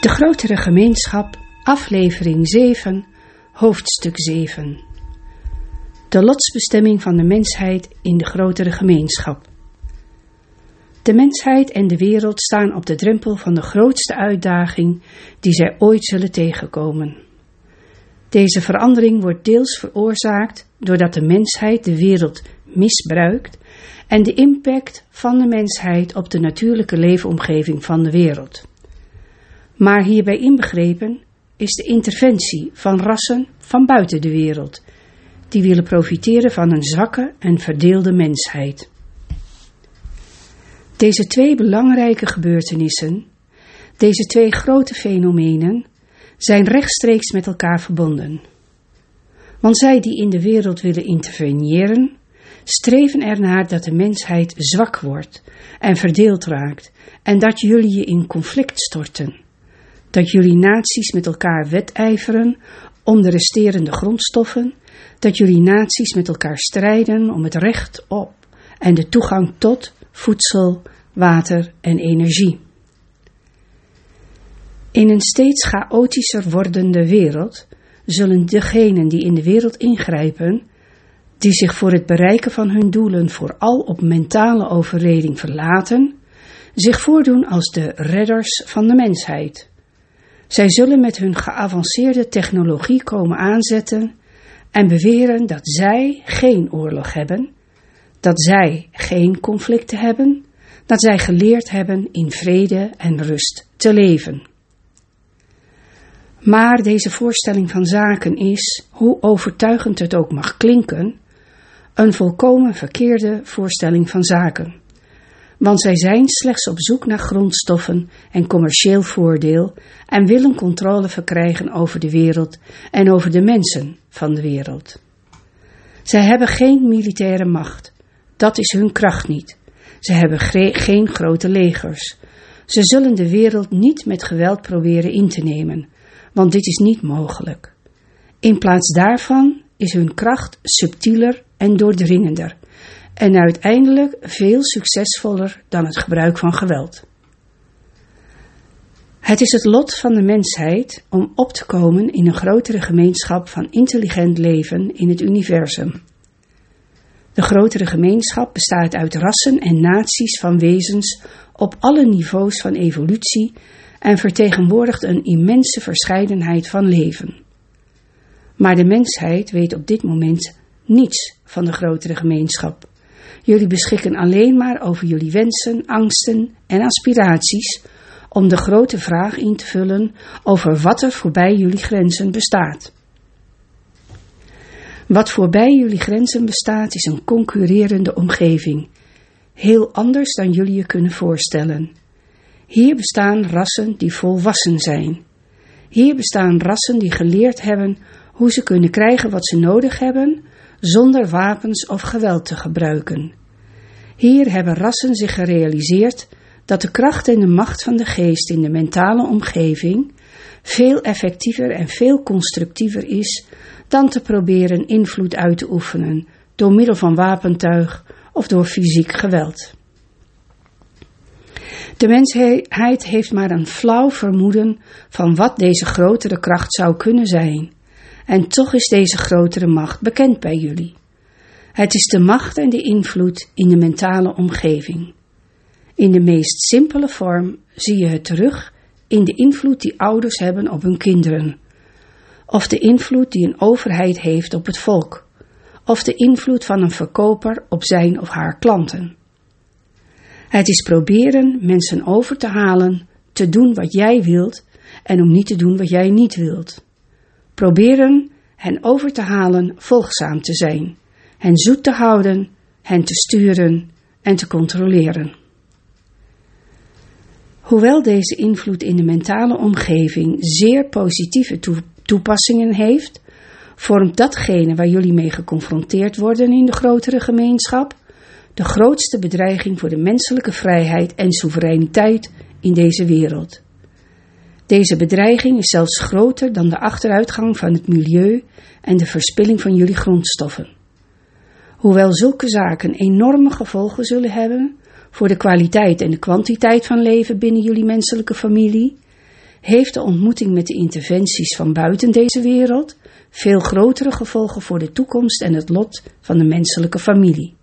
De grotere gemeenschap, aflevering 7, hoofdstuk 7. De lotsbestemming van de mensheid in de grotere gemeenschap. De mensheid en de wereld staan op de drempel van de grootste uitdaging die zij ooit zullen tegenkomen. Deze verandering wordt deels veroorzaakt doordat de mensheid de wereld misbruikt en de impact van de mensheid op de natuurlijke leefomgeving van de wereld. Maar hierbij inbegrepen is de interventie van rassen van buiten de wereld, die willen profiteren van een zwakke en verdeelde mensheid. Deze twee belangrijke gebeurtenissen, deze twee grote fenomenen, zijn rechtstreeks met elkaar verbonden. Want zij die in de wereld willen interveneren, streven ernaar dat de mensheid zwak wordt en verdeeld raakt en dat jullie je in conflict storten. Dat jullie naties met elkaar wedijveren om de resterende grondstoffen, dat jullie naties met elkaar strijden om het recht op en de toegang tot voedsel, water en energie. In een steeds chaotischer wordende wereld zullen degenen die in de wereld ingrijpen, die zich voor het bereiken van hun doelen vooral op mentale overreding verlaten, zich voordoen als de redders van de mensheid. Zij zullen met hun geavanceerde technologie komen aanzetten en beweren dat zij geen oorlog hebben, dat zij geen conflicten hebben, dat zij geleerd hebben in vrede en rust te leven. Maar deze voorstelling van zaken is, hoe overtuigend het ook mag klinken, een volkomen verkeerde voorstelling van zaken. Want zij zijn slechts op zoek naar grondstoffen en commercieel voordeel en willen controle verkrijgen over de wereld en over de mensen van de wereld. Zij hebben geen militaire macht. Dat is hun kracht niet. Ze hebben geen grote legers. Ze zullen de wereld niet met geweld proberen in te nemen, want dit is niet mogelijk. In plaats daarvan is hun kracht subtieler en doordringender en uiteindelijk veel succesvoller dan het gebruik van geweld. Het is het lot van de mensheid om op te komen in een grotere gemeenschap van intelligent leven in het universum. De grotere gemeenschap bestaat uit rassen en naties van wezens op alle niveaus van evolutie en vertegenwoordigt een immense verscheidenheid van leven. Maar de mensheid weet op dit moment niets van de grotere gemeenschap. Jullie beschikken alleen maar over jullie wensen, angsten en aspiraties om de grote vraag in te vullen over wat er voorbij jullie grenzen bestaat. Wat voorbij jullie grenzen bestaat is een concurrerende omgeving, heel anders dan jullie je kunnen voorstellen. Hier bestaan rassen die volwassen zijn. Hier bestaan rassen die geleerd hebben hoe ze kunnen krijgen wat ze nodig hebben zonder wapens of geweld te gebruiken. Hier hebben rassen zich gerealiseerd dat de kracht en de macht van de geest in de mentale omgeving veel effectiever en veel constructiever is dan te proberen invloed uit te oefenen door middel van wapentuig of door fysiek geweld. De mensheid heeft maar een flauw vermoeden van wat deze grotere kracht zou kunnen zijn. En toch is deze grotere macht bekend bij jullie. Het is de macht en de invloed in de mentale omgeving. In de meest simpele vorm zie je het terug in de invloed die ouders hebben op hun kinderen, of de invloed die een overheid heeft op het volk, of de invloed van een verkoper op zijn of haar klanten. Het is proberen mensen over te halen te doen wat jij wilt en om niet te doen wat jij niet wilt. Proberen hen over te halen volgzaam te zijn, hen zoet te houden, hen te sturen en te controleren. Hoewel deze invloed in de mentale omgeving zeer positieve toepassingen heeft, vormt datgene waar jullie mee geconfronteerd worden in de grotere gemeenschap de grootste bedreiging voor de menselijke vrijheid en soevereiniteit in deze wereld. Deze bedreiging is zelfs groter dan de achteruitgang van het milieu en de verspilling van jullie grondstoffen. Hoewel zulke zaken enorme gevolgen zullen hebben voor de kwaliteit en de kwantiteit van leven binnen jullie menselijke familie, heeft de ontmoeting met de interventies van buiten deze wereld veel grotere gevolgen voor de toekomst en het lot van de menselijke familie.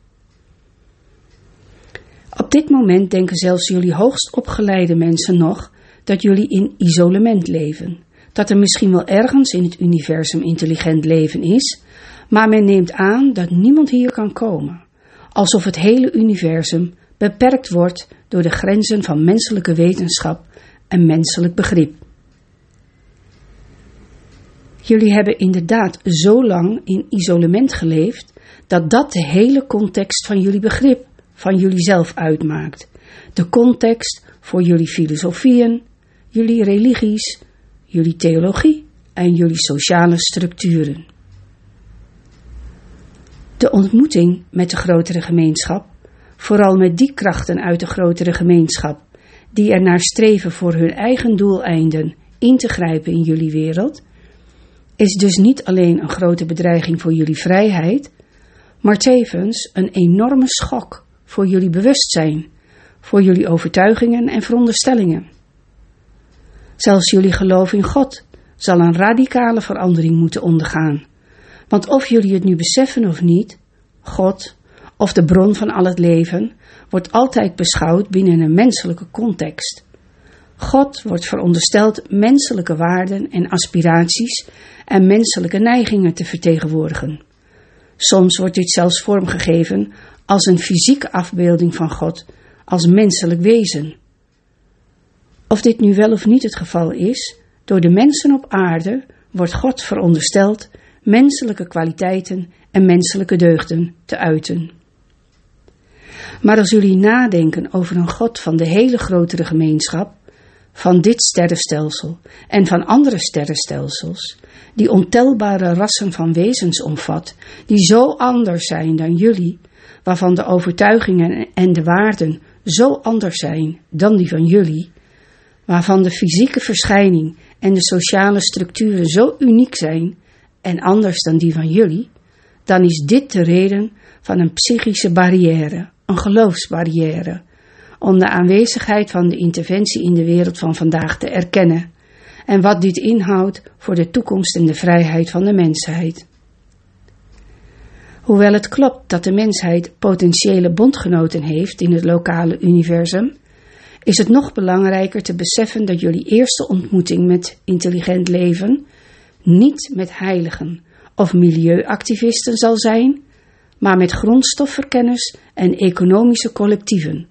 Op dit moment denken zelfs jullie hoogst opgeleide mensen nog dat jullie in isolement leven. Dat er misschien wel ergens in het universum intelligent leven is, maar men neemt aan dat niemand hier kan komen. Alsof het hele universum beperkt wordt door de grenzen van menselijke wetenschap en menselijk begrip. Jullie hebben inderdaad zo lang in isolement geleefd dat dat de hele context van jullie begrip, van jullie zelf uitmaakt. De context voor jullie filosofieën, jullie religies, jullie theologie en jullie sociale structuren. De ontmoeting met de grotere gemeenschap, vooral met die krachten uit de grotere gemeenschap die er naar streven voor hun eigen doeleinden in te grijpen in jullie wereld, is dus niet alleen een grote bedreiging voor jullie vrijheid, maar tevens een enorme schok voor jullie bewustzijn, voor jullie overtuigingen en veronderstellingen. Zelfs jullie geloof in God zal een radicale verandering moeten ondergaan. Want of jullie het nu beseffen of niet, God, of de bron van al het leven, wordt altijd beschouwd binnen een menselijke context. God wordt verondersteld menselijke waarden en aspiraties en menselijke neigingen te vertegenwoordigen. Soms wordt dit zelfs vormgegeven als een fysieke afbeelding van God, als menselijk wezen. Of dit nu wel of niet het geval is, door de mensen op aarde wordt God verondersteld menselijke kwaliteiten en menselijke deugden te uiten. Maar als jullie nadenken over een God van de hele grotere gemeenschap, van dit sterrenstelsel en van andere sterrenstelsels, die ontelbare rassen van wezens omvat, die zo anders zijn dan jullie, waarvan de overtuigingen en de waarden zo anders zijn dan die van jullie, waarvan de fysieke verschijning en de sociale structuren zo uniek zijn en anders dan die van jullie, dan is dit de reden van een psychische barrière, een geloofsbarrière, om de aanwezigheid van de interventie in de wereld van vandaag te erkennen en wat dit inhoudt voor de toekomst en de vrijheid van de mensheid. Hoewel het klopt dat de mensheid potentiële bondgenoten heeft in het lokale universum, is het nog belangrijker te beseffen dat jullie eerste ontmoeting met intelligent leven niet met heiligen of milieuactivisten zal zijn, maar met grondstofverkenners en economische collectieven.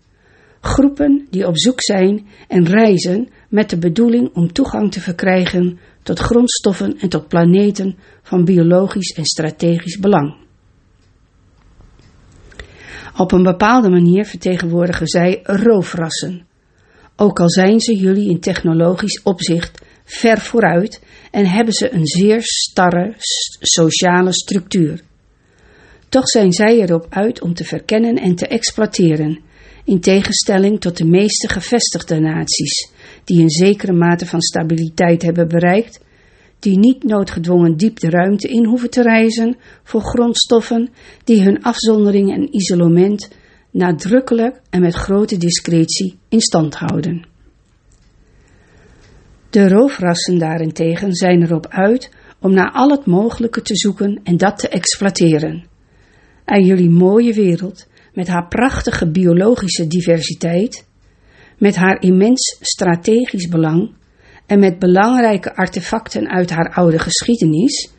Groepen die op zoek zijn en reizen met de bedoeling om toegang te verkrijgen tot grondstoffen en tot planeten van biologisch en strategisch belang. Op een bepaalde manier vertegenwoordigen zij roofrassen, ook al zijn ze jullie in technologisch opzicht ver vooruit en hebben ze een zeer starre sociale structuur. Toch zijn zij erop uit om te verkennen en te exploiteren, in tegenstelling tot de meeste gevestigde naties, die een zekere mate van stabiliteit hebben bereikt, die niet noodgedwongen diep de ruimte in hoeven te reizen voor grondstoffen, die hun afzondering en isolement nadrukkelijk en met grote discretie in stand houden. De roofrassen daarentegen zijn erop uit om naar al het mogelijke te zoeken en dat te exploiteren. En jullie mooie wereld, met haar prachtige biologische diversiteit, met haar immens strategisch belang en met belangrijke artefacten uit haar oude geschiedenis,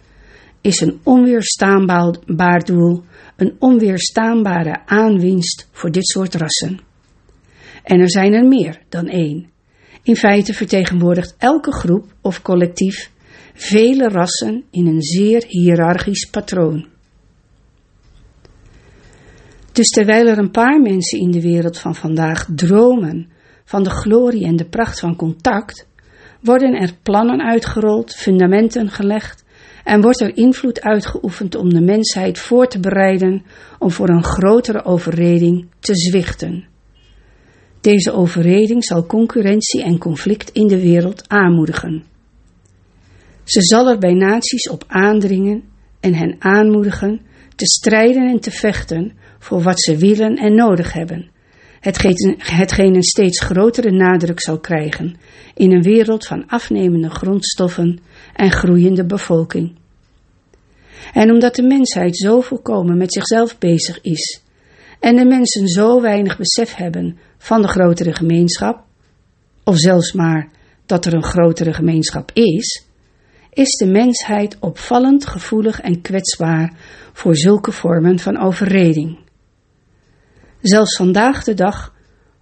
is een onweerstaanbaar doel, een onweerstaanbare aanwinst voor dit soort rassen. En er zijn er meer dan één. In feite vertegenwoordigt elke groep of collectief vele rassen in een zeer hiërarchisch patroon. Dus terwijl er een paar mensen in de wereld van vandaag dromen van de glorie en de pracht van contact, worden er plannen uitgerold, fundamenten gelegd en wordt er invloed uitgeoefend om de mensheid voor te bereiden om voor een grotere overreding te zwichten. Deze overreding zal concurrentie en conflict in de wereld aanmoedigen. Ze zal er bij naties op aandringen en hen aanmoedigen te strijden en te vechten voor wat ze willen en nodig hebben, hetgeen een steeds grotere nadruk zal krijgen in een wereld van afnemende grondstoffen en groeiende bevolking. En omdat de mensheid zo volkomen met zichzelf bezig is en de mensen zo weinig besef hebben van de grotere gemeenschap, of zelfs maar dat er een grotere gemeenschap is, is de mensheid opvallend gevoelig en kwetsbaar voor zulke vormen van overreding. Zelfs vandaag de dag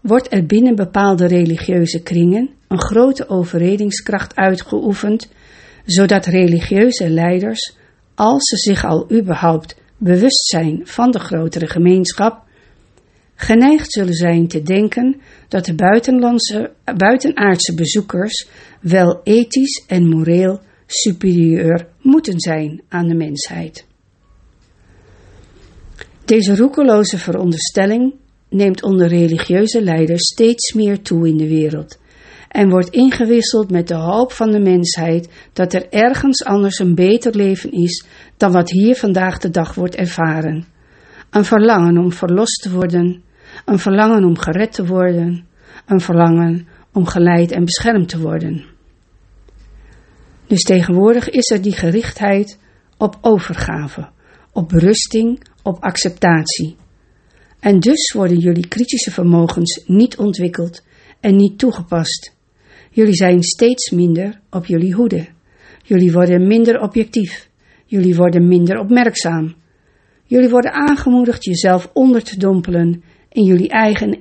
wordt er binnen bepaalde religieuze kringen een grote overredingskracht uitgeoefend, zodat religieuze leiders, als ze zich al überhaupt bewust zijn van de grotere gemeenschap, geneigd zullen zijn te denken dat de buitenlandse, buitenaardse bezoekers wel ethisch en moreel superieur moeten zijn aan de mensheid. Deze roekeloze veronderstelling neemt onder religieuze leiders steeds meer toe in de wereld en wordt ingewisseld met de hoop van de mensheid dat er ergens anders een beter leven is dan wat hier vandaag de dag wordt ervaren. Een verlangen om verlost te worden, een verlangen om gered te worden, een verlangen om geleid en beschermd te worden. Dus tegenwoordig is er die gerichtheid op overgave, op berusting, op acceptatie. En dus worden jullie kritische vermogens niet ontwikkeld en niet toegepast. Jullie zijn steeds minder op jullie hoede. Jullie worden minder objectief. Jullie worden minder opmerkzaam. Jullie worden aangemoedigd jezelf onder te dompelen in jullie eigen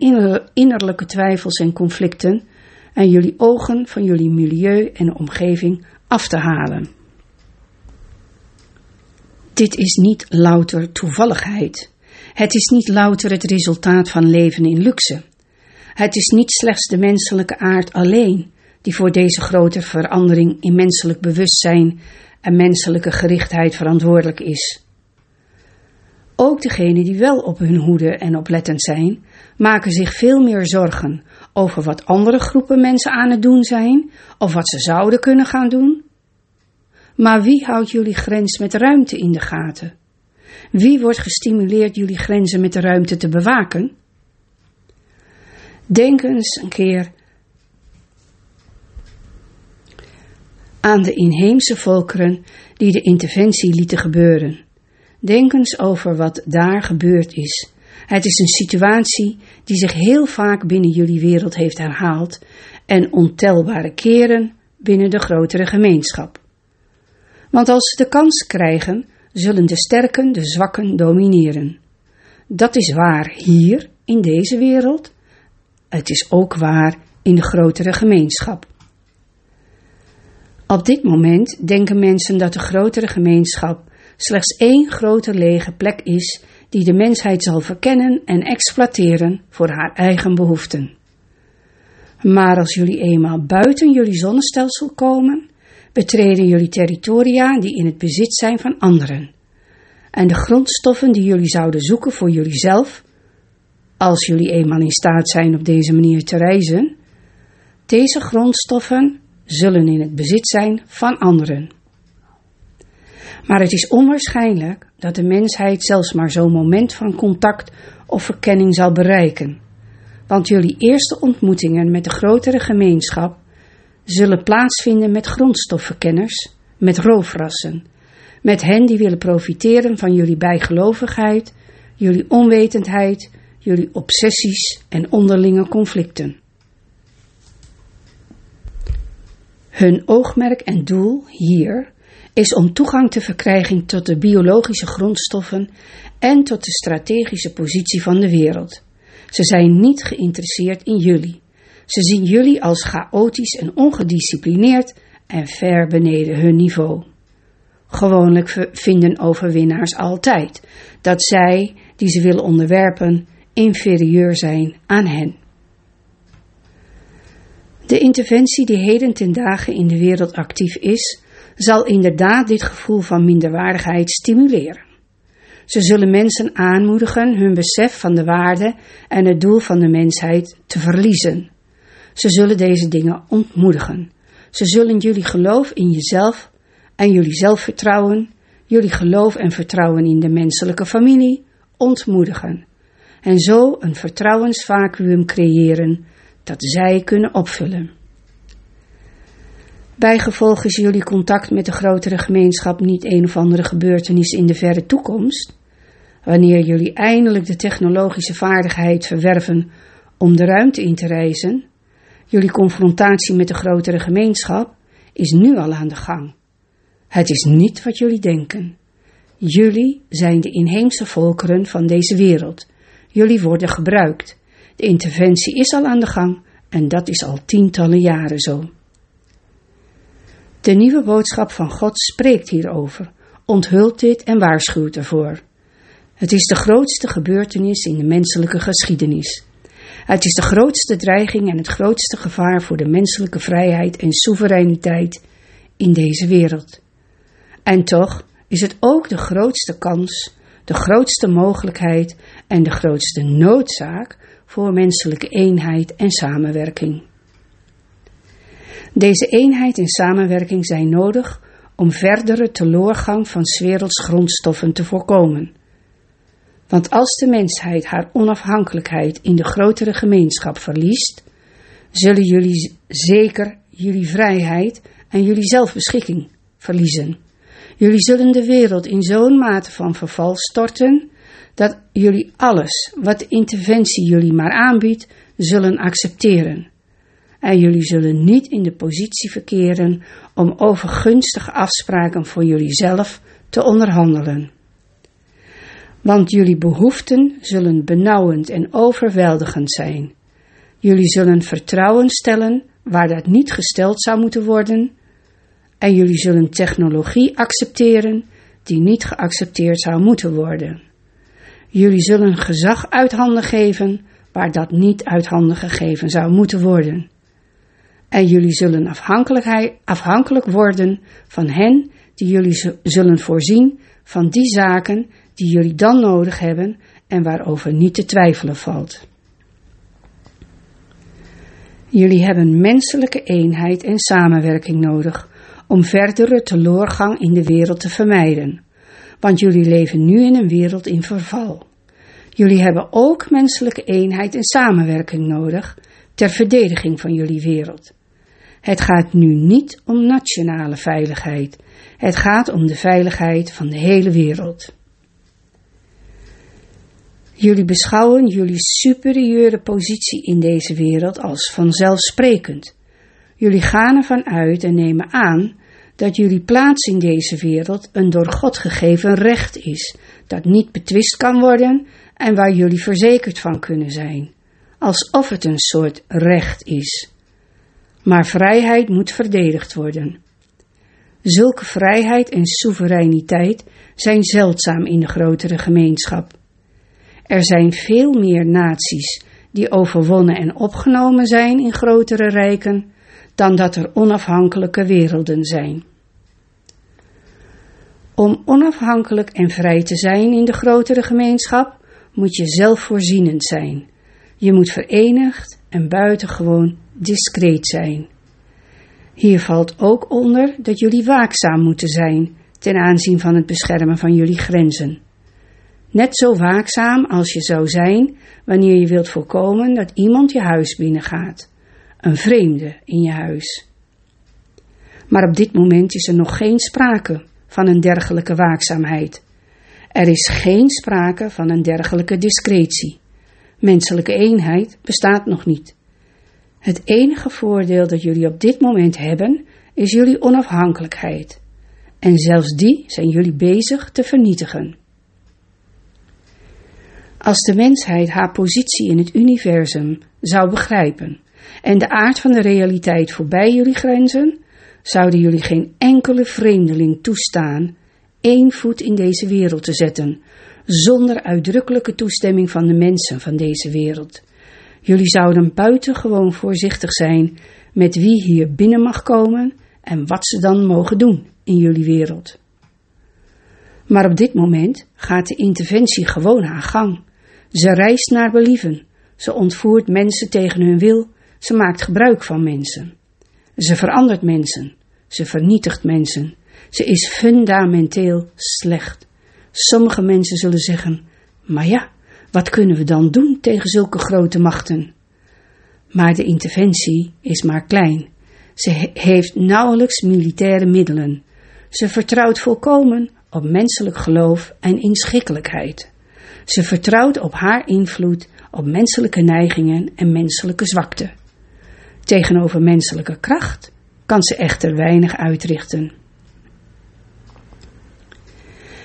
innerlijke twijfels en conflicten en jullie ogen van jullie milieu en omgeving af te halen. Dit is niet louter toevalligheid. Het is niet louter het resultaat van leven in luxe. Het is niet slechts de menselijke aard alleen die voor deze grote verandering in menselijk bewustzijn en menselijke gerichtheid verantwoordelijk is. Ook degenen die wel op hun hoede en oplettend zijn, maken zich veel meer zorgen over wat andere groepen mensen aan het doen zijn of wat ze zouden kunnen gaan doen. Maar wie houdt jullie grens met ruimte in de gaten? Wie wordt gestimuleerd jullie grenzen met de ruimte te bewaken? Denk eens een keer aan de inheemse volkeren die de interventie lieten gebeuren. Denk eens over wat daar gebeurd is. Het is een situatie die zich heel vaak binnen jullie wereld heeft herhaald en ontelbare keren binnen de grotere gemeenschap. Want als ze de kans krijgen, zullen de sterken de zwakken domineren. Dat is waar hier in deze wereld. Het is ook waar in de grotere gemeenschap. Op dit moment denken mensen dat de grotere gemeenschap slechts één grote lege plek is die de mensheid zal verkennen en exploiteren voor haar eigen behoeften. Maar als jullie eenmaal buiten jullie zonnestelsel komen, betreden jullie territoria die in het bezit zijn van anderen. En de grondstoffen die jullie zouden zoeken voor jullie zelf, als jullie eenmaal in staat zijn op deze manier te reizen, deze grondstoffen zullen in het bezit zijn van anderen. Maar het is onwaarschijnlijk dat de mensheid zelfs maar zo'n moment van contact of verkenning zal bereiken. Want jullie eerste ontmoetingen met de grotere gemeenschap zullen plaatsvinden met grondstoffenkenners, met roofrassen, met hen die willen profiteren van jullie bijgelovigheid, jullie onwetendheid, jullie obsessies en onderlinge conflicten. Hun oogmerk en doel hier is om toegang te verkrijgen tot de biologische grondstoffen en tot de strategische positie van de wereld. Ze zijn niet geïnteresseerd in jullie. Ze zien jullie als chaotisch en ongedisciplineerd en ver beneden hun niveau. Gewoonlijk vinden overwinnaars altijd dat zij, die ze willen onderwerpen, inferieur zijn aan hen. De interventie die heden ten dagen in de wereld actief is, zal inderdaad dit gevoel van minderwaardigheid stimuleren. Ze zullen mensen aanmoedigen hun besef van de waarde en het doel van de mensheid te verliezen. Ze zullen deze dingen ontmoedigen. Ze zullen jullie geloof in jezelf en jullie zelfvertrouwen, jullie geloof en vertrouwen in de menselijke familie ontmoedigen. en zo een vertrouwensvacuüm creëren dat zij kunnen opvullen. Bijgevolg is jullie contact met de grotere gemeenschap niet een of andere gebeurtenis in de verre toekomst. Wanneer jullie eindelijk de technologische vaardigheid verwerven om de ruimte in te reizen, jullie confrontatie met de grotere gemeenschap is nu al aan de gang. Het is niet wat jullie denken. Jullie zijn de inheemse volkeren van deze wereld. Jullie worden gebruikt. De interventie is al aan de gang en dat is al tientallen jaren zo. De nieuwe boodschap van God spreekt hierover, onthult dit en waarschuwt ervoor. Het is de grootste gebeurtenis in de menselijke geschiedenis. Het is de grootste dreiging en het grootste gevaar voor de menselijke vrijheid en soevereiniteit in deze wereld. En toch is het ook de grootste kans, de grootste mogelijkheid en de grootste noodzaak voor menselijke eenheid en samenwerking. Deze eenheid en samenwerking zijn nodig om verdere teloorgang van werelds grondstoffen te voorkomen. Want als de mensheid haar onafhankelijkheid in de grotere gemeenschap verliest, zullen jullie zeker jullie vrijheid en jullie zelfbeschikking verliezen. Jullie zullen de wereld in zo'n mate van verval storten dat jullie alles wat de interventie jullie maar aanbiedt, zullen accepteren. En jullie zullen niet in de positie verkeren om over gunstige afspraken voor jullie zelf te onderhandelen. Want jullie behoeften zullen benauwend en overweldigend zijn. Jullie zullen vertrouwen stellen waar dat niet gesteld zou moeten worden. En jullie zullen technologie accepteren die niet geaccepteerd zou moeten worden. Jullie zullen gezag uit handen geven waar dat niet uit handen gegeven zou moeten worden. En jullie zullen afhankelijk worden van hen die jullie zullen voorzien van die zaken die jullie dan nodig hebben en waarover niet te twijfelen valt. Jullie hebben menselijke eenheid en samenwerking nodig om verdere teloorgang in de wereld te vermijden want jullie leven nu in een wereld in verval. Jullie hebben ook menselijke eenheid en samenwerking nodig ter verdediging van jullie wereld. Het gaat nu niet om nationale veiligheid, het gaat om de veiligheid van de hele wereld. Jullie beschouwen jullie superieure positie in deze wereld als vanzelfsprekend. Jullie gaan ervan uit en nemen aan dat jullie plaats in deze wereld een door God gegeven recht is, dat niet betwist kan worden en waar jullie verzekerd van kunnen zijn, alsof het een soort recht is. Maar vrijheid moet verdedigd worden. Zulke vrijheid en soevereiniteit zijn zeldzaam in de grotere gemeenschap. Er zijn veel meer naties die overwonnen en opgenomen zijn in grotere rijken dan dat er onafhankelijke werelden zijn. Om onafhankelijk en vrij te zijn in de grotere gemeenschap moet je zelfvoorzienend zijn. Je moet verenigd en buitengewoon discreet zijn. Hier valt ook onder dat jullie waakzaam moeten zijn ten aanzien van het beschermen van jullie grenzen. Net zo waakzaam als je zou zijn wanneer je wilt voorkomen dat iemand je huis binnengaat een vreemde in je huis. Maar op dit moment is er nog geen sprake van een dergelijke waakzaamheid. Er is geen sprake van een dergelijke discretie. Menselijke eenheid bestaat nog niet. Het enige voordeel dat jullie op dit moment hebben, is jullie onafhankelijkheid. En zelfs die zijn jullie bezig te vernietigen. Als de mensheid haar positie in het universum zou begrijpen en de aard van de realiteit voorbij jullie grenzen, zouden jullie geen enkele vreemdeling toestaan één voet in deze wereld te zetten, zonder uitdrukkelijke toestemming van de mensen van deze wereld. Jullie zouden buitengewoon voorzichtig zijn met wie hier binnen mag komen en wat ze dan mogen doen in jullie wereld. Maar op dit moment gaat de interventie gewoon haar gang. Ze reist naar believen. Ze ontvoert mensen tegen hun wil ze maakt gebruik van mensen. Ze verandert mensen. Ze vernietigt mensen. Ze is fundamenteel slecht. Sommige mensen zullen zeggen: Maar ja, Wat kunnen we dan doen tegen zulke grote machten? Maar de interventie is maar klein. Ze heeft nauwelijks militaire middelen. Ze vertrouwt volkomen op menselijk geloof en inschikkelijkheid. Ze vertrouwt op haar invloed op menselijke neigingen en menselijke zwakte. Tegenover menselijke kracht kan ze echter weinig uitrichten.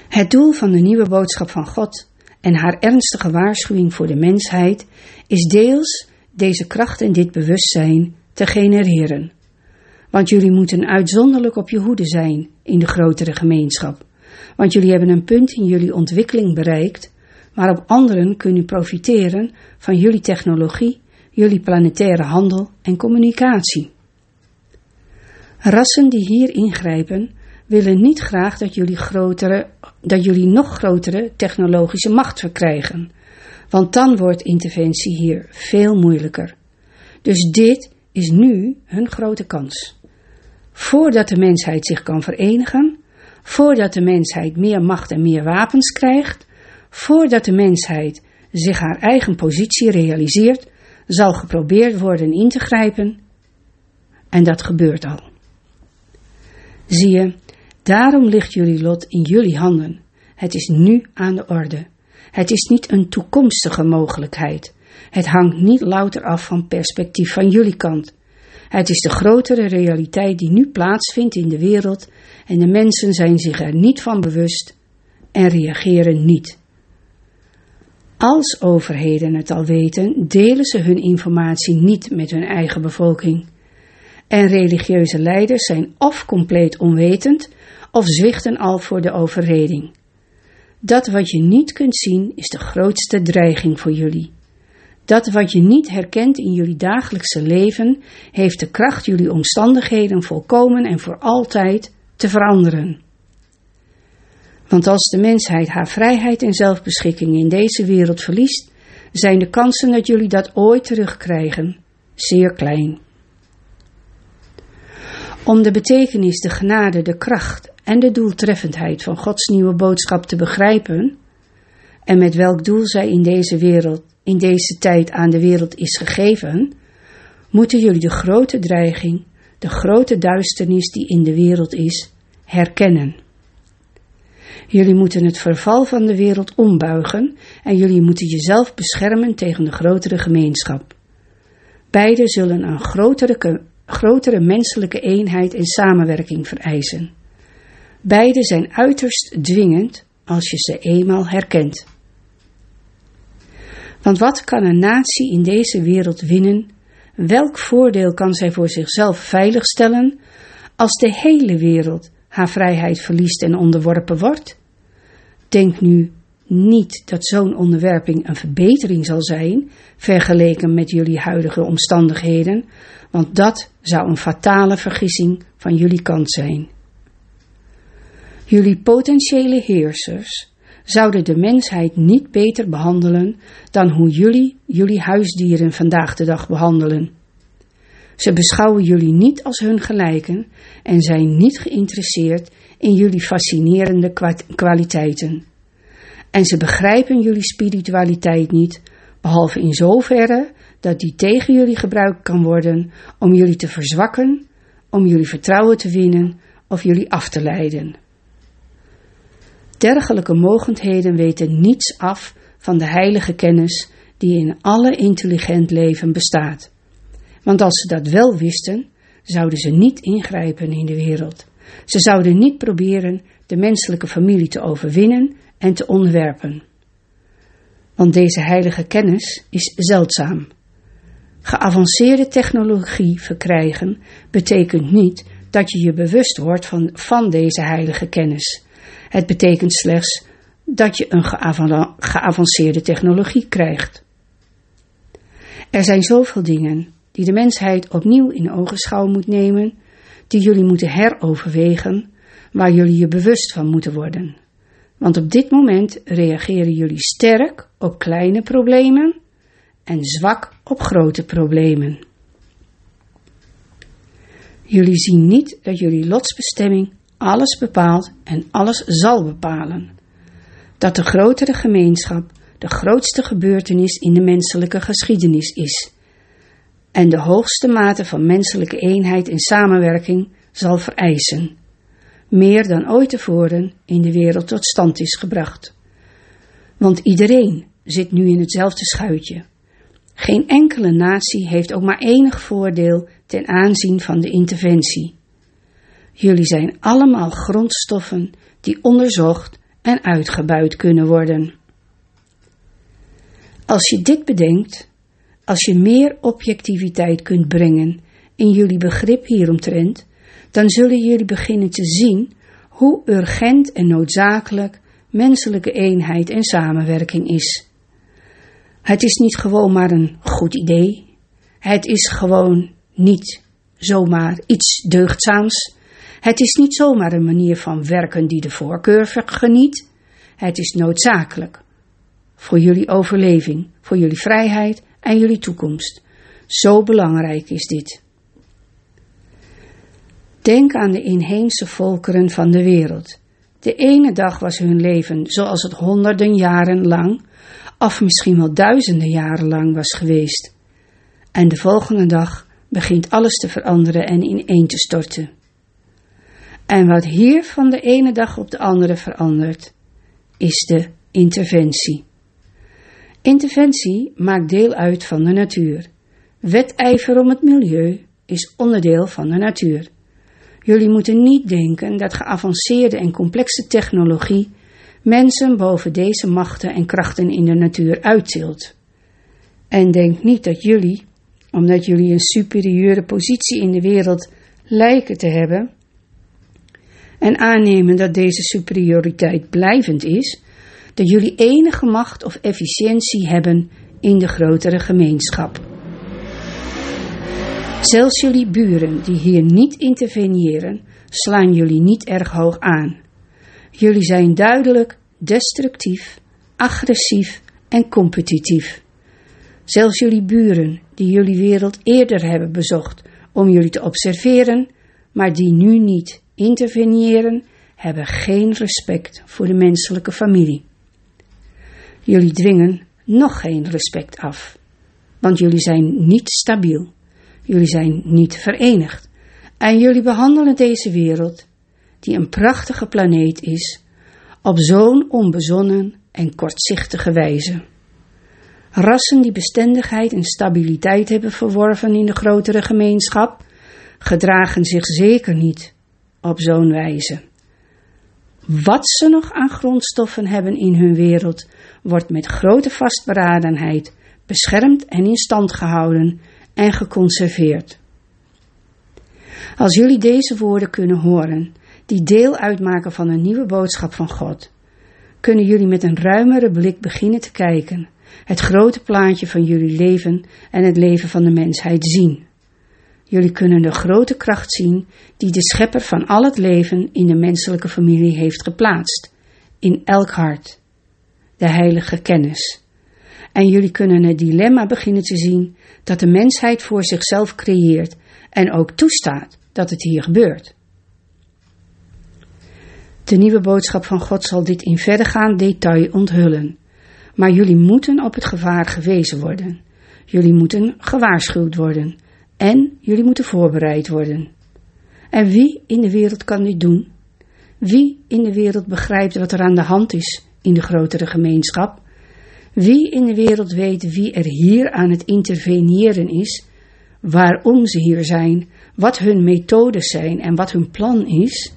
Het doel van de nieuwe boodschap van God en haar ernstige waarschuwing voor de mensheid is deels deze kracht en dit bewustzijn te genereren. Want jullie moeten uitzonderlijk op je hoede zijn in de grotere gemeenschap. Want jullie hebben een punt in jullie ontwikkeling bereikt waarop anderen kunnen profiteren van jullie technologie, jullie planetaire handel en communicatie. Rassen die hier ingrijpen willen niet graag dat jullie, grotere, dat jullie nog grotere technologische macht verkrijgen, want dan wordt interventie hier veel moeilijker. Dus dit is nu hun grote kans. Voordat de mensheid zich kan verenigen, voordat de mensheid meer macht en meer wapens krijgt, voordat de mensheid zich haar eigen positie realiseert, zal geprobeerd worden in te grijpen. En dat gebeurt al. Zie je, daarom ligt jullie lot in jullie handen. Het is nu aan de orde. Het is niet een toekomstige mogelijkheid. Het hangt niet louter af van perspectief van jullie kant. Het is de grotere realiteit die nu plaatsvindt in de wereld en de mensen zijn zich er niet van bewust en reageren niet. Als overheden het al weten, delen ze hun informatie niet met hun eigen bevolking. En religieuze leiders zijn of compleet onwetend of zwichten al voor de overreding. Dat wat je niet kunt zien is de grootste dreiging voor jullie. Dat wat je niet herkent in jullie dagelijkse leven, heeft de kracht jullie omstandigheden volkomen en voor altijd te veranderen. Want als de mensheid haar vrijheid en zelfbeschikking in deze wereld verliest, zijn de kansen dat jullie dat ooit terugkrijgen zeer klein. Om de betekenis, de genade, de kracht en de doeltreffendheid van Gods nieuwe boodschap te begrijpen, en met welk doel zij in deze wereld, in deze tijd aan de wereld is gegeven, moeten jullie de grote dreiging, de grote duisternis die in de wereld is, herkennen. Jullie moeten het verval van de wereld ombuigen en jullie moeten jezelf beschermen tegen de grotere gemeenschap. Beide zullen een grotere, grotere menselijke eenheid en samenwerking vereisen. Beide zijn uiterst dwingend als je ze eenmaal herkent. Want wat kan een natie in deze wereld winnen? Welk voordeel kan zij voor zichzelf veiligstellen als de hele wereld haar vrijheid verliest en onderworpen wordt? Denk nu niet dat zo'n onderwerping een verbetering zal zijn, vergeleken met jullie huidige omstandigheden, want dat zou een fatale vergissing van jullie kant zijn. Jullie potentiële heersers zouden de mensheid niet beter behandelen dan hoe jullie jullie huisdieren vandaag de dag behandelen. Ze beschouwen jullie niet als hun gelijken en zijn niet geïnteresseerd in jullie fascinerende kwaliteiten. En ze begrijpen jullie spiritualiteit niet, behalve in zoverre dat die tegen jullie gebruikt kan worden om jullie te verzwakken, om jullie vertrouwen te winnen of jullie af te leiden. Dergelijke mogendheden weten niets af van de heilige kennis die in alle intelligent leven bestaat. Want als ze dat wel wisten, zouden ze niet ingrijpen in de wereld. Ze zouden niet proberen de menselijke familie te overwinnen en te onderwerpen. Want deze heilige kennis is zeldzaam. Geavanceerde technologie verkrijgen betekent niet dat je je bewust wordt van, van deze heilige kennis. Het betekent slechts dat je een geavanceerde technologie krijgt. Er zijn zoveel dingen die de mensheid opnieuw in ogenschouw moet nemen, die jullie moeten heroverwegen, waar jullie je bewust van moeten worden. Want op dit moment reageren jullie sterk op kleine problemen en zwak op grote problemen. Jullie zien niet dat jullie lotsbestemming alles bepaalt en alles zal bepalen. Dat de grotere gemeenschap, de grootste gebeurtenis in de menselijke geschiedenis is en de hoogste mate van menselijke eenheid en samenwerking zal vereisen, meer dan ooit tevoren in de wereld tot stand is gebracht. Want iedereen zit nu in hetzelfde schuitje. Geen enkele natie heeft ook maar enig voordeel ten aanzien van de interventie. Jullie zijn allemaal grondstoffen die onderzocht en uitgebuit kunnen worden. Als je dit bedenkt, als je meer objectiviteit kunt brengen in jullie begrip hieromtrent, dan zullen jullie beginnen te zien hoe urgent en noodzakelijk menselijke eenheid en samenwerking is. Het is niet gewoon maar een goed idee. Het is gewoon niet zomaar iets deugdzaams. Het is niet zomaar een manier van werken die de voorkeur geniet. Het is noodzakelijk voor jullie overleving, voor jullie vrijheid en jullie toekomst. Zo belangrijk is dit. Denk aan de inheemse volkeren van de wereld. De ene dag was hun leven zoals het honderden jaren lang, of misschien wel duizenden jaren lang was geweest. En de volgende dag begint alles te veranderen en ineen te storten. En wat hier van de ene dag op de andere verandert, is de interventie. Interventie maakt deel uit van de natuur. Wedijver om het milieu is onderdeel van de natuur. Jullie moeten niet denken dat geavanceerde en complexe technologie mensen boven deze machten en krachten in de natuur uittilt. En denk niet dat jullie, omdat jullie een superieure positie in de wereld lijken te hebben, en aannemen dat deze superioriteit blijvend is, dat jullie enige macht of efficiëntie hebben in de grotere gemeenschap. Zelfs jullie buren die hier niet interveneren, slaan jullie niet erg hoog aan. Jullie zijn duidelijk destructief, agressief en competitief. Zelfs jullie buren die jullie wereld eerder hebben bezocht om jullie te observeren, maar die nu niet interveneren, hebben geen respect voor de menselijke familie. Jullie dwingen nog geen respect af, want jullie zijn niet stabiel, jullie zijn niet verenigd en jullie behandelen deze wereld, die een prachtige planeet is, op zo'n onbezonnen en kortzichtige wijze. Rassen die bestendigheid en stabiliteit hebben verworven in de grotere gemeenschap, gedragen zich zeker niet op zo'n wijze. Wat ze nog aan grondstoffen hebben in hun wereld, wordt met grote vastberadenheid beschermd en in stand gehouden en geconserveerd. Als jullie deze woorden kunnen horen, die deel uitmaken van een nieuwe boodschap van God, kunnen jullie met een ruimere blik beginnen te kijken, het grote plaatje van jullie leven en het leven van de mensheid zien. Jullie kunnen de grote kracht zien die de schepper van al het leven in de menselijke familie heeft geplaatst, in elk hart, de heilige kennis. En jullie kunnen het dilemma beginnen te zien dat de mensheid voor zichzelf creëert en ook toestaat dat het hier gebeurt. De nieuwe boodschap van God zal dit in verdergaand detail onthullen. Maar jullie moeten op het gevaar gewezen worden. Jullie moeten gewaarschuwd worden. En jullie moeten voorbereid worden. En wie in de wereld kan dit doen? Wie in de wereld begrijpt wat er aan de hand is in de grotere gemeenschap? Wie in de wereld weet wie er hier aan het interveneren is, waarom ze hier zijn, wat hun methodes zijn en wat hun plan is?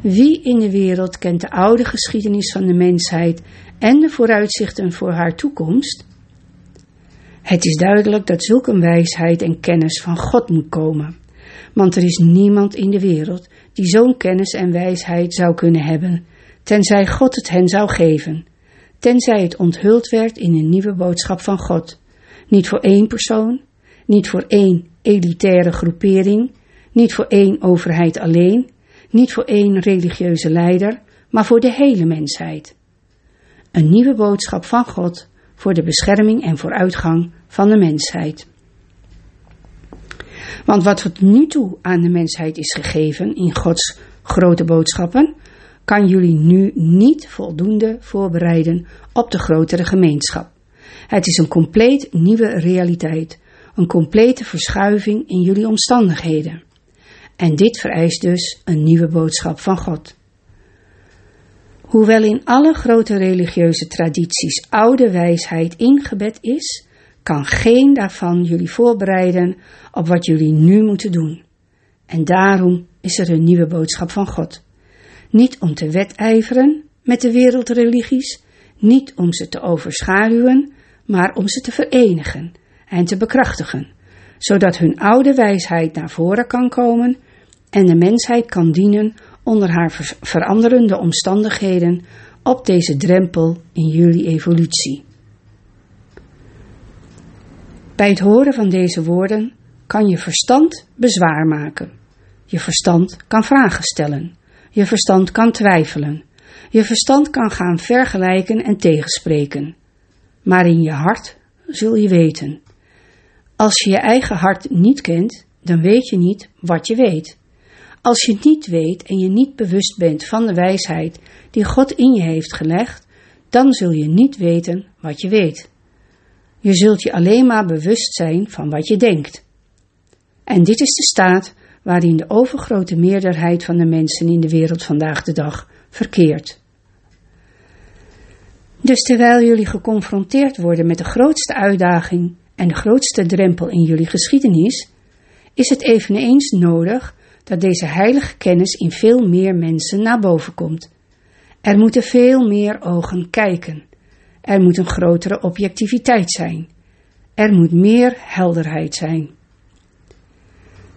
Wie in de wereld kent de oude geschiedenis van de mensheid en de vooruitzichten voor haar toekomst? Het is duidelijk dat zulke wijsheid en kennis van God moet komen. Want er is niemand in de wereld die zo'n kennis en wijsheid zou kunnen hebben, tenzij God het hen zou geven, tenzij het onthuld werd in een nieuwe boodschap van God. Niet voor één persoon, niet voor één elitaire groepering, niet voor één overheid alleen, niet voor één religieuze leider, maar voor de hele mensheid. Een nieuwe boodschap van God voor de bescherming en vooruitgang van de mensheid. Want wat tot nu toe aan de mensheid is gegeven in Gods grote boodschappen, kan jullie nu niet voldoende voorbereiden op de grotere gemeenschap. Het is een compleet nieuwe realiteit, een complete verschuiving in jullie omstandigheden. En dit vereist dus een nieuwe boodschap van God. Hoewel in alle grote religieuze tradities oude wijsheid ingebed is, kan geen daarvan jullie voorbereiden op wat jullie nu moeten doen. En daarom is er een nieuwe boodschap van God. Niet om te wedijveren met de wereldreligies, niet om ze te overschaduwen, maar om ze te verenigen en te bekrachtigen, zodat hun oude wijsheid naar voren kan komen en de mensheid kan dienen onder haar veranderende omstandigheden op deze drempel in jullie evolutie. Bij het horen van deze woorden kan je verstand bezwaar maken. Je verstand kan vragen stellen. Je verstand kan twijfelen. Je verstand kan gaan vergelijken en tegenspreken. Maar in je hart zul je weten. Als je je eigen hart niet kent, dan weet je niet wat je weet. Als je niet weet en je niet bewust bent van de wijsheid die God in je heeft gelegd, dan zul je niet weten wat je weet. Je zult je alleen maar bewust zijn van wat je denkt. En dit is de staat waarin de overgrote meerderheid van de mensen in de wereld vandaag de dag verkeert. Dus terwijl jullie geconfronteerd worden met de grootste uitdaging en de grootste drempel in jullie geschiedenis, is het eveneens nodig dat deze heilige kennis in veel meer mensen naar boven komt. Er moeten veel meer ogen kijken. Er moet een grotere objectiviteit zijn. Er moet meer helderheid zijn.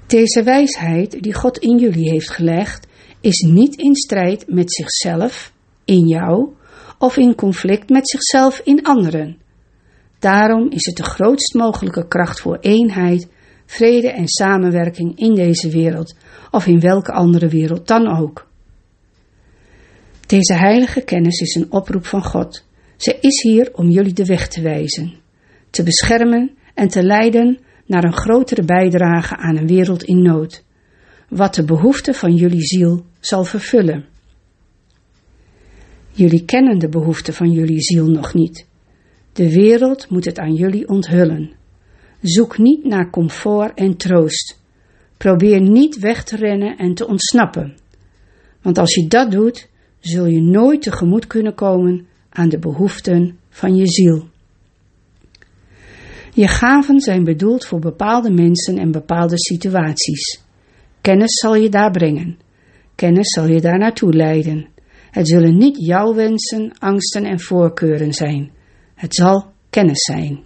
Deze wijsheid die God in jullie heeft gelegd, is niet in strijd met zichzelf, in jou, of in conflict met zichzelf in anderen. Daarom is het de grootst mogelijke kracht voor eenheid, vrede en samenwerking in deze wereld, of in welke andere wereld dan ook. Deze heilige kennis is een oproep van God. Ze is hier om jullie de weg te wijzen, te beschermen en te leiden naar een grotere bijdrage aan een wereld in nood, wat de behoeften van jullie ziel zal vervullen. Jullie kennen de behoeften van jullie ziel nog niet. De wereld moet het aan jullie onthullen. Zoek niet naar comfort en troost. Probeer niet weg te rennen en te ontsnappen. Want als je dat doet, zul je nooit tegemoet kunnen komen aan de behoeften van je ziel. Je gaven zijn bedoeld voor bepaalde mensen en bepaalde situaties. Kennis zal je daar brengen. Kennis zal je daar naartoe leiden. Het zullen niet jouw wensen, angsten en voorkeuren zijn. Het zal kennis zijn.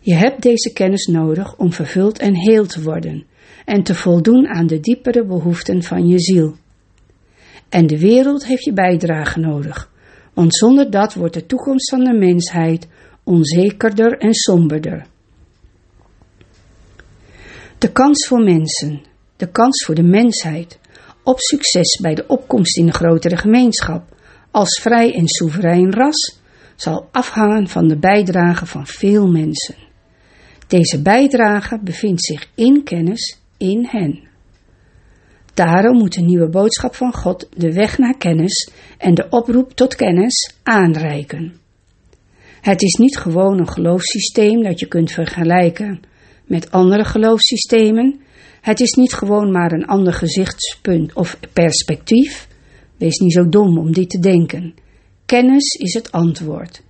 Je hebt deze kennis nodig om vervuld en heel te worden en te voldoen aan de diepere behoeften van je ziel. En de wereld heeft je bijdrage nodig, want zonder dat wordt de toekomst van de mensheid onzekerder en somberder. De kans voor mensen, de kans voor de mensheid op succes bij de opkomst in een grotere gemeenschap als vrij en soeverein ras zal afhangen van de bijdrage van veel mensen. Deze bijdrage bevindt zich in kennis in hen. Daarom moet de nieuwe boodschap van God de weg naar kennis en de oproep tot kennis aanreiken. Het is niet gewoon een geloofssysteem dat je kunt vergelijken met andere geloofssystemen. Het is niet gewoon maar een ander gezichtspunt of perspectief. Wees niet zo dom om dit te denken. Kennis is het antwoord.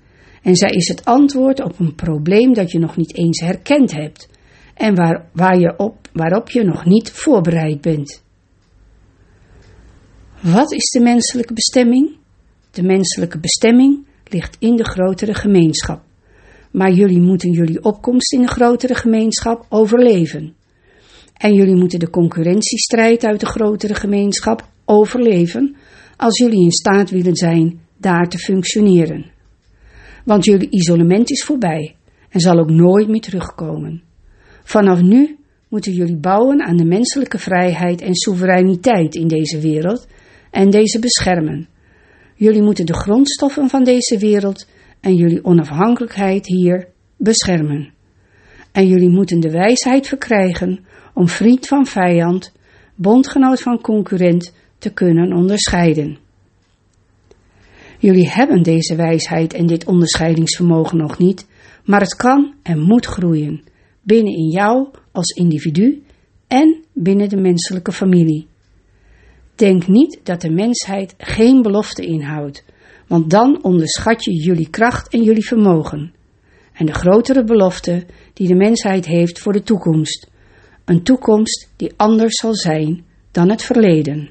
En zij is het antwoord op een probleem dat je nog niet eens herkend hebt en waar, waar je op, waarop je nog niet voorbereid bent. Wat is de menselijke bestemming? De menselijke bestemming ligt in de grotere gemeenschap. Maar jullie moeten jullie opkomst in de grotere gemeenschap overleven. En jullie moeten de concurrentiestrijd uit de grotere gemeenschap overleven als jullie in staat willen zijn daar te functioneren. Want jullie isolement is voorbij en zal ook nooit meer terugkomen. Vanaf nu moeten jullie bouwen aan de menselijke vrijheid en soevereiniteit in deze wereld en deze beschermen. Jullie moeten de grondstoffen van deze wereld en jullie onafhankelijkheid hier beschermen. En jullie moeten de wijsheid verkrijgen om vriend van vijand, bondgenoot van concurrent te kunnen onderscheiden. Jullie hebben deze wijsheid en dit onderscheidingsvermogen nog niet, maar het kan en moet groeien, binnen in jou als individu en binnen de menselijke familie. Denk niet dat de mensheid geen belofte inhoudt, want dan onderschat je jullie kracht en jullie vermogen. En de grotere belofte die de mensheid heeft voor de toekomst. Een toekomst die anders zal zijn dan het verleden.